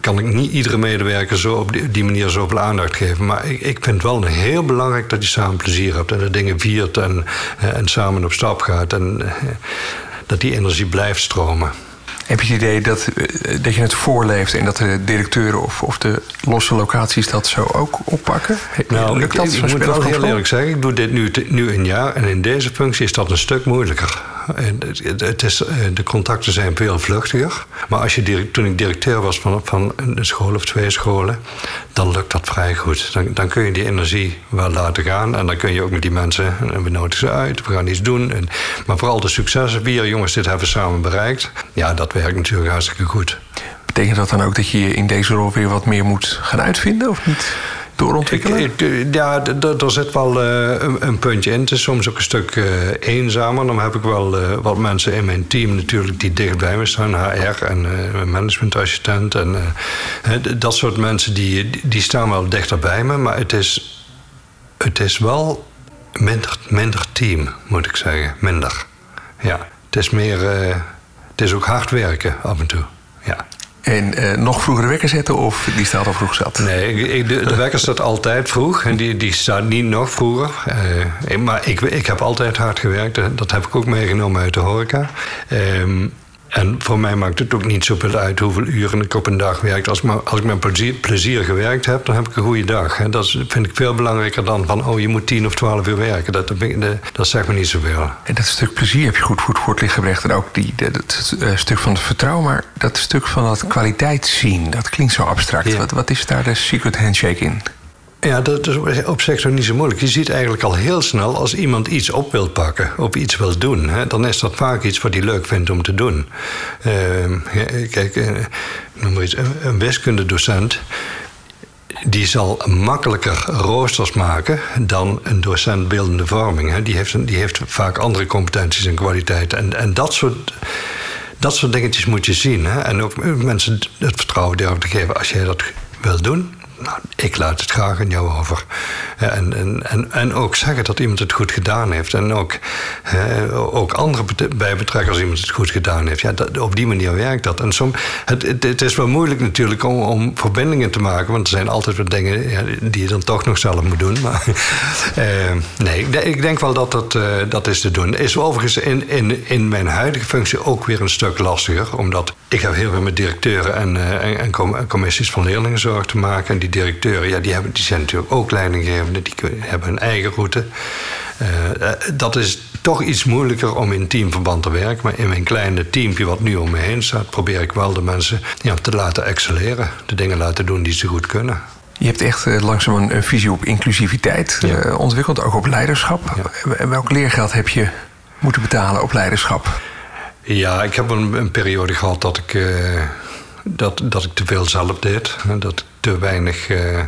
kan ik niet iedere medewerker zo op die, manier zoveel aandacht geven. Maar ik, ik vind wel heel belangrijk dat je samen plezier hebt. En de dingen viert en, uh, en samen op stap gaat. En uh, dat die energie blijft stromen. Heb je het idee dat, eh, dat je het voorleeft en dat de directeuren of, of de losse locaties dat zo ook oppakken? Nou, Lukt dat ik, ik moet wel heel eerlijk zeggen, ik doe dit nu, nu een jaar en in deze functie is dat een stuk moeilijker. Het is, eh, de contacten zijn veel vluchtiger. Maar als je, toen ik directeur was van, van een school of twee scholen, dan lukt dat vrij goed. Dan, dan kun je die energie wel laten gaan. En dan kun je ook met die mensen, en we nodigen ze uit, we gaan iets doen. En, maar vooral de successen, vier jongens, dit hebben samen bereikt. Ja, dat werkt natuurlijk hartstikke goed. Betekent dat dan ook dat je in deze rol weer wat meer moet gaan uitvinden, of niet? Doorontwikkelen? Ik, ik, ja, er zit wel uh, een, puntje in. Het is soms ook een stuk uh, eenzamer. Dan heb ik wel wat mensen in mijn team natuurlijk die dicht bij me staan. HR en managementassistent. En dat soort mensen die, die staan wel dichter bij me. Maar het is, het is wel minder, minder team, moet ik zeggen. Minder. Ja, het is meer... het is ook hard werken af en toe. Ja. En uh, nog vroeger de wekker zetten of die staat al vroeg zat? Nee, de, de wekker staat altijd vroeg. En die, die staat niet nog vroeger. Uh, maar ik, ik heb altijd hard gewerkt. Dat heb ik ook meegenomen uit de horeca. Uh, en voor mij maakt het ook niet zoveel uit hoeveel uren ik op een dag werk. Als, maar, als ik met plezier, plezier, gewerkt heb, dan heb ik een goede dag. En dat vind ik veel belangrijker dan van, oh, je moet tien of twaalf uur werken. Dat, dat, dat zegt me niet zoveel. En dat stuk plezier heb je goed voor het licht gebracht. En ook die, dat, uh, stuk van het vertrouwen. Maar dat stuk van dat kwaliteit zien, dat klinkt zo abstract. Wat, wat is daar de secret handshake in? Ja, dat is op toch niet zo moeilijk. Je ziet eigenlijk al heel snel als iemand iets op wil pakken of iets wil doen, hè, dan is dat vaak iets wat hij leuk vindt om te doen. Uh, kijk, uh, noem maar een wiskundedocent. Die zal makkelijker roosters maken dan een docent beeldende vorming. Hè. Die, heeft, die heeft vaak andere competenties en kwaliteiten. En, en dat soort dat soort dingetjes moet je zien. Hè? En ook mensen het vertrouwen durven te geven. Als jij dat wil doen, nou, ik laat het graag aan jou over. En, en, en, en ook zeggen dat iemand het goed gedaan heeft. En ook, ook anderen bij betrekken als iemand het goed gedaan heeft. Ja, dat, op die manier werkt dat. En soms, het, het, is wel moeilijk natuurlijk om, om verbindingen te maken. Want er zijn altijd wat dingen ja, die je dan toch nog zelf moet doen. Maar uh, nee, ik denk wel dat dat, uh, dat is te doen. Is overigens in, in, in mijn huidige functie ook weer een stuk lastiger. Omdat ik heb heel veel met directeuren en, en, commissies van leerlingenzorg te maken. En die directeuren, ja, die, hebben, die zijn natuurlijk ook leidinggevende, die hebben hun eigen route. Uh, dat is toch iets moeilijker om in teamverband te werken. Maar in mijn kleine teampje wat nu om me heen staat, probeer ik wel de mensen ja, te laten excelleren. De dingen laten doen die ze goed kunnen. Je hebt echt uh, langzaam een, visie op inclusiviteit ja. ontwikkeld, ook op leiderschap. Ja. Welk leergeld heb je moeten betalen op leiderschap? Ja, ik heb een, een periode gehad dat ik, uh, dat, dat ik te veel zelf deed. Dat te weinig, uh,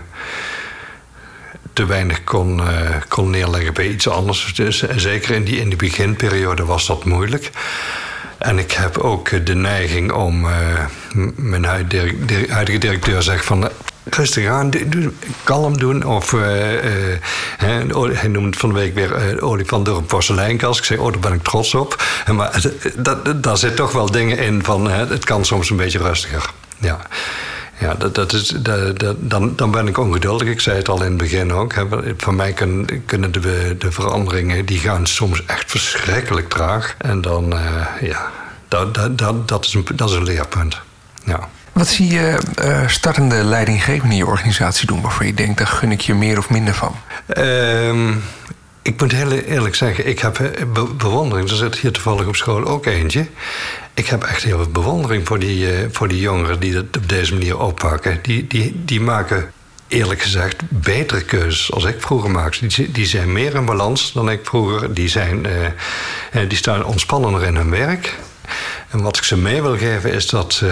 te weinig kon, uh, kon neerleggen bij iets anders. Dus, zeker in die, in die beginperiode was dat moeilijk. En ik heb ook de neiging om... mijn huidige directeur zegt van rustig aan, kalm doen. Of uh, uh, hij noemt van de week weer olifant door een porseleinkast. Ik zeg, oh, daar ben ik trots op. Maar daar zit toch wel dingen in van, het kan soms een beetje rustiger. Ja. Ja, dat, dat is, dat, dan, dan ben ik ongeduldig. Ik zei het al in het begin ook. Hè. Voor mij kunnen, kunnen de, de veranderingen... die gaan soms echt verschrikkelijk traag. En dan, ja, dat, dat, dat, dat, is een, dat is een leerpunt. Ja. Wat zie je uh, startende leidinggevenden in je organisatie doen waarvan je denkt, daar gun ik je meer of minder van? Um, ik moet heel eerlijk zeggen, ik heb eh, be bewondering. Er zit hier toevallig op school ook eentje. Ik heb echt heel veel bewondering voor die, uh, voor die jongeren die dat op deze manier oppakken. Die, die, die maken eerlijk gezegd betere keuzes als ik vroeger maakte. Die, die zijn meer in balans dan ik vroeger. Die, zijn, uh, die staan ontspannender in hun werk. En wat ik ze mee wil geven is dat,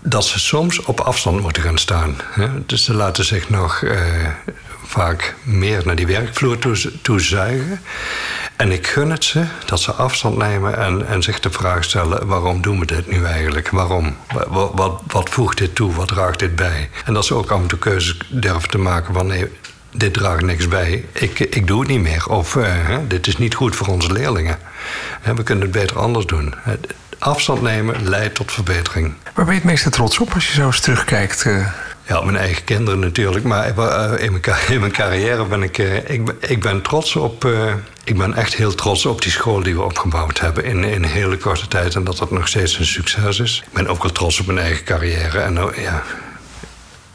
dat ze soms op afstand moeten gaan staan. Hè? Dus ze laten zich nog vaak meer naar die werkvloer toe, zuigen. En ik gun het ze dat ze afstand nemen en, en zich de vraag stellen: waarom doen we dit nu eigenlijk? Waarom? Wat, wat, wat voegt dit toe? Wat draagt dit bij? En dat ze ook af en toe keuzes durven te maken van nee, dit draagt niks bij, ik, ik doe het niet meer. Of uh, dit is niet goed voor onze leerlingen. we kunnen het beter anders doen. Afstand nemen leidt tot verbetering. Waar ben je het meeste trots op als je zo eens terugkijkt? Uh... Ja, mijn eigen kinderen natuurlijk. Maar uh, in, mijn, in mijn carrière ben ik, ik, ben, ik ben trots op... ik ben echt heel trots op die school die we opgebouwd hebben in, in een hele korte tijd. En dat dat nog steeds een succes is. Ik ben ook wel trots op mijn eigen carrière. En ja,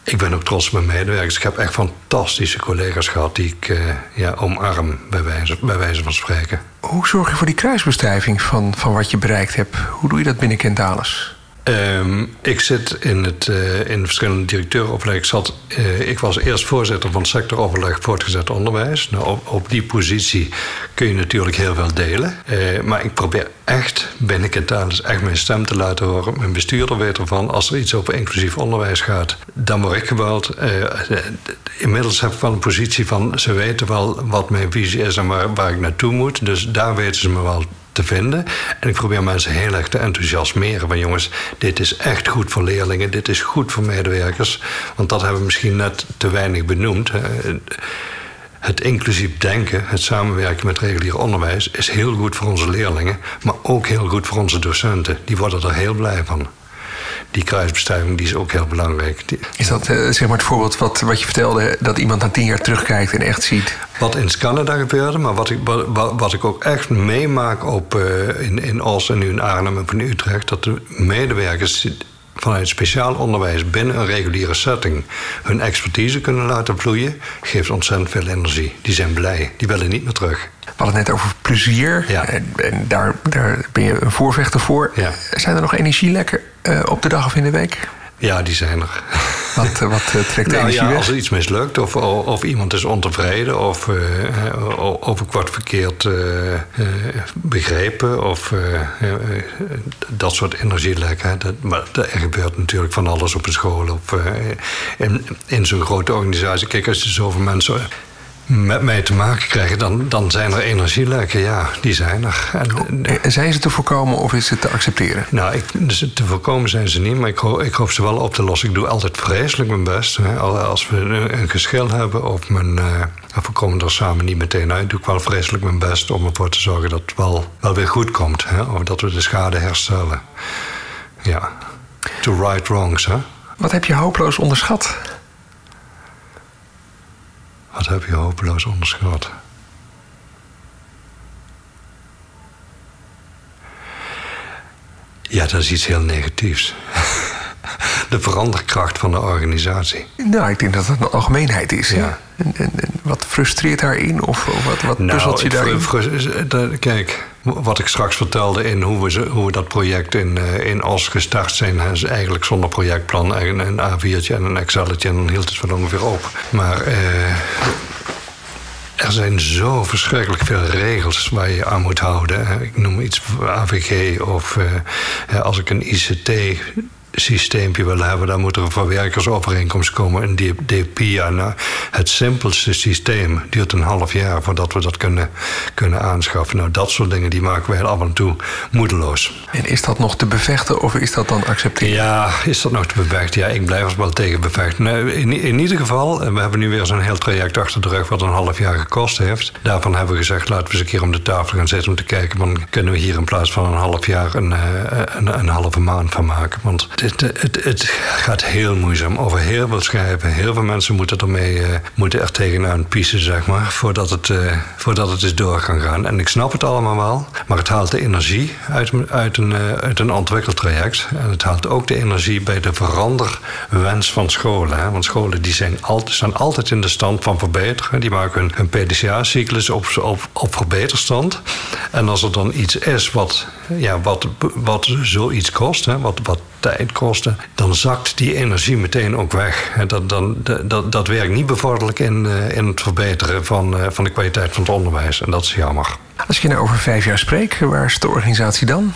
ik ben ook trots op mijn medewerkers. Ik heb echt fantastische collega's gehad die ik ja, omarm, bij wijze, bij wijze van spreken. Hoe zorg je voor die kruisbestuiving van, van wat je bereikt hebt? Hoe doe je dat binnen Kentalis? Um, ik zit in, het, uh, in verschillende directeuroverleg. Ik, zat, uh, ik was eerst voorzitter van sectoroverleg voortgezet onderwijs. Nou, op, die positie kun je natuurlijk heel veel delen. Uh, maar ik probeer echt binnen Kentalis echt mijn stem te laten horen. Mijn bestuurder weet ervan. Als er iets over inclusief onderwijs gaat, dan word ik gebeld. inmiddels heb ik wel een positie van... ze weten wel wat mijn visie is en waar, waar ik naartoe moet. Dus daar weten ze me wel te vinden. En ik probeer mensen heel erg te enthousiasmeren. Van jongens, dit is echt goed voor leerlingen, dit is goed voor medewerkers. Want dat hebben we misschien net te weinig benoemd. Het inclusief denken, het samenwerken met regulier onderwijs, is heel goed voor onze leerlingen, maar ook heel goed voor onze docenten. Die worden er heel blij van die kruisbestuiving die is ook heel belangrijk. Is dat uh, zeg maar het voorbeeld wat, wat je vertelde, dat iemand na tien jaar terugkijkt en echt ziet? Wat in Canada gebeurde, maar wat ik, wat, wat ik ook echt meemaak op, uh, in, in Os en nu in Arnhem en in Utrecht, dat de medewerkers vanuit speciaal onderwijs binnen een reguliere setting hun expertise kunnen laten vloeien, geeft ontzettend veel energie. Die zijn blij, die willen niet meer terug. We hadden het net over plezier. Ja. En, en daar, daar ben je een voorvechter voor. Ja. Zijn er nog energielekken op de dag of in de week? Ja, die zijn er. Wat, wat uh, trekt de nou, energie ja, Als er iets mislukt of, of iemand is ontevreden of, uh, of ik word verkeerd uh, begrepen of dat soort energielekken. Dat, maar er gebeurt natuurlijk van alles op een school of in, in zo'n grote organisatie. Kijk, als je zoveel mensen met mij te maken krijgen, dan, dan zijn er energielekken. Ja, die zijn er. En, zijn ze te voorkomen of is het te accepteren? Nou, ik, dus te voorkomen zijn ze niet, maar ik, ik hoop ze wel op te lossen. Ik doe altijd vreselijk mijn best. Hè. Als we een, geschil hebben of, mijn, uh, of we komen er samen niet meteen uit, doe ik wel vreselijk mijn best om ervoor te zorgen dat het wel, wel weer goed komt. Hè. Of dat we de schade herstellen. Ja, to right wrongs. Hè. Wat heb je hopeloos onderschat? Wat heb je hopeloos onderschat? Ja, dat is iets heel negatiefs. De veranderkracht van de organisatie. Nou, ik denk dat het een algemeenheid is. Ja. En, en, en, wat frustreert daarin? Of wat, wat nou, puzzelt je daarin? Kijk, wat ik straks vertelde in hoe we, hoe we dat project in, uh, in Os gestart zijn, is eigenlijk zonder projectplan en een A4'tje en een Excelletje en dan hield het wel ongeveer op. Maar uh, er zijn zo verschrikkelijk veel regels waar je aan moet houden. Ik noem iets AVG of uh, als ik een ICT systeempje willen hebben, dan moet er een verwerkersovereenkomst komen. Een DPIA, nou, het simpelste systeem, duurt een half jaar voordat we dat kunnen, kunnen aanschaffen. Nou, dat soort dingen die maken wij af en toe moedeloos. En is dat nog te bevechten of is dat dan accepteren? Ja, is dat nog te bevechten? Ja, ik blijf er wel tegen bevechten. Nou, in, in ieder geval, we hebben nu weer zo'n heel traject achter de rug wat een half jaar gekost heeft. Daarvan hebben we gezegd, laten we eens een keer om de tafel gaan zitten om te kijken, dan kunnen we hier in plaats van een half jaar een, eh, een, een halve maand van maken. Want het, het, het, gaat heel moeizaam. Over heel veel schrijven. Heel veel mensen moeten, ermee, uh, moeten er tegenaan piezen, zeg maar. Voordat het, uh, voordat het eens door kan gaan. En ik snap het allemaal wel. Maar het haalt de energie uit, uit, een, uh, uit een ontwikkeltraject. En het haalt ook de energie bij de veranderwens van scholen. Hè? Want scholen die zijn altijd, staan altijd in de stand van verbeteren. Die maken hun PDCA-cyclus op, op, op verbeterstand. En als er dan iets is wat, ja, wat, wat zoiets kost, hè? Wat, wat tijd kosten, dan zakt die energie meteen ook weg. Dat, dan, dat, dat werkt niet bevorderlijk in, eh, in het verbeteren van, eh, van de kwaliteit van het onderwijs. En dat is jammer. Als je nou over vijf jaar spreekt, waar is de organisatie dan?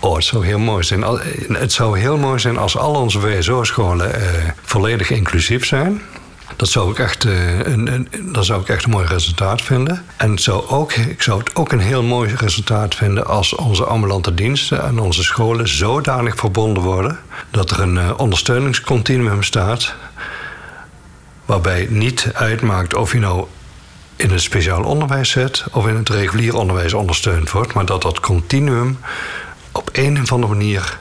Oh, het zou heel mooi zijn. Het zou heel mooi zijn als al onze WSO-scholen eh, volledig inclusief zijn. Dat zou ik echt, uh, een, een, dat zou ik echt een mooi resultaat vinden. En het zou ook, ik zou het ook een heel mooi resultaat vinden als onze ambulante diensten en onze scholen zodanig verbonden worden dat er een uh, ondersteuningscontinuum staat. Waarbij niet uitmaakt of je nou in het speciaal onderwijs zit of in het regulier onderwijs ondersteund wordt, maar dat dat continuum op een of andere manier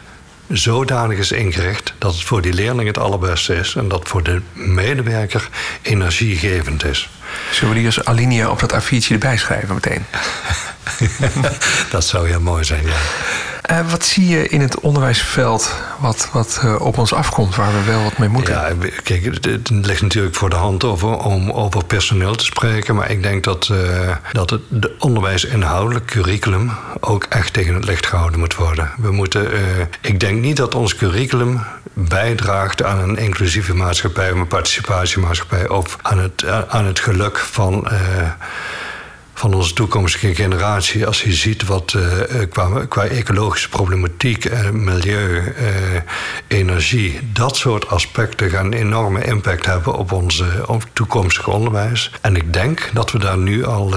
zodanig is ingericht dat het voor die leerling het allerbeste is en dat voor de medewerker energiegevend is. Zullen we die als alinea op dat A4'tje erbij schrijven meteen? dat zou heel mooi zijn, ja. Uh, wat zie je in het onderwijsveld wat, wat uh, op ons afkomt, waar we wel wat mee moeten? Ja, kijk, het, ligt natuurlijk voor de hand om over personeel te spreken. Maar ik denk dat, uh, dat het de onderwijsinhoudelijk curriculum ook echt tegen het licht gehouden moet worden. We moeten, ik denk niet dat ons curriculum bijdraagt aan een inclusieve maatschappij een participatiemaatschappij of aan het, aan het geluk van van onze toekomstige generatie. Als je ziet wat uh, qua, qua, ecologische problematiek, uh, milieu, energie, dat soort aspecten gaan een enorme impact hebben op onze op toekomstige onderwijs. En ik denk dat we daar nu al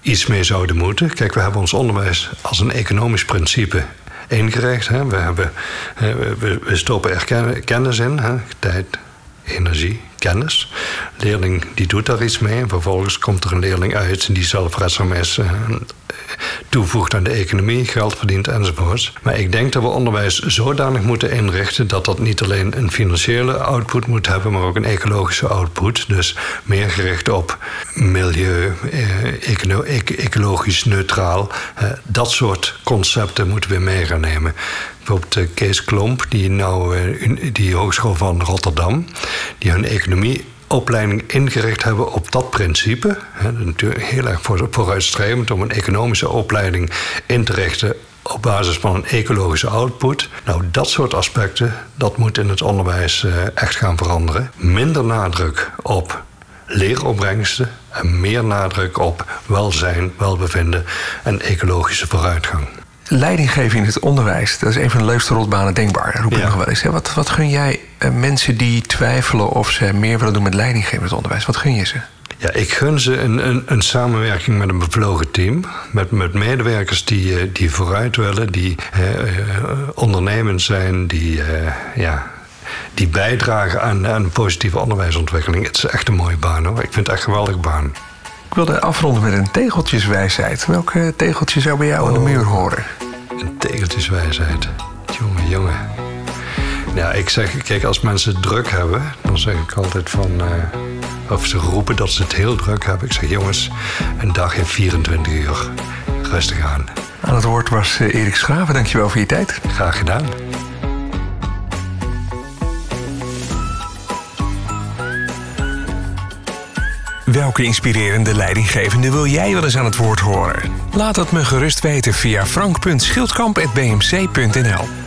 iets mee zouden moeten. Kijk, we hebben ons onderwijs als een economisch principe ingericht. Hè. We, hebben, we stoppen er kennis in, hè. tijd, energie, kennis. Leerling die doet daar iets mee. En vervolgens komt er een leerling uit die zelfredzaam is, uh, toevoegt aan de economie, geld verdient enzovoorts. Maar ik denk dat we onderwijs zodanig moeten inrichten dat dat niet alleen een financiële output moet hebben, maar ook een ecologische output. Dus meer gericht op milieu, eh, ecologisch neutraal. Eh, dat soort concepten moeten we mee nemen bijvoorbeeld Kees Klomp, die nou die Hogeschool van Rotterdam, die hun economieopleiding ingericht hebben op dat principe. natuurlijk heel erg vooruitstrevend om een economische opleiding in te richten op basis van een ecologische output. Nou, dat soort aspecten, dat moet in het onderwijs eh, echt gaan veranderen. Minder nadruk op leeropbrengsten en meer nadruk op welzijn, welbevinden en ecologische vooruitgang. Leidinggeven in het onderwijs, dat is een van de leukste rotbanen denkbaar. roep ik nog wel eens. Wat, wat gun jij uh, mensen die twijfelen of ze meer willen doen met leidinggeven in het onderwijs? Wat gun je ze? Ja, ik gun ze een, een, een, samenwerking met een bevlogen team. Met, met medewerkers die, eh, die vooruit willen, die uh, ondernemend zijn, die, ja, die bijdragen aan, aan een positieve onderwijsontwikkeling. Het is echt een mooie baan hoor. Ik vind het echt een geweldige baan. Ik wilde afronden met een tegeltjeswijsheid. Welke tegeltje zou bij jou oh, aan de muur horen? Een tegeltjeswijsheid. Jongen, jongen. Ja, ik zeg, kijk, als mensen druk hebben, dan zeg ik altijd van. Uh, of ze roepen dat ze het heel druk hebben. Ik zeg, jongens, een dag heeft 24 uur. Rustig aan. Aan het woord was uh, Erik Schraven. Dankjewel voor je tijd. Graag gedaan. Welke inspirerende leidinggevende wil jij wel eens aan het woord horen? Laat het me gerust weten via frank.schildkamp.bmc.nl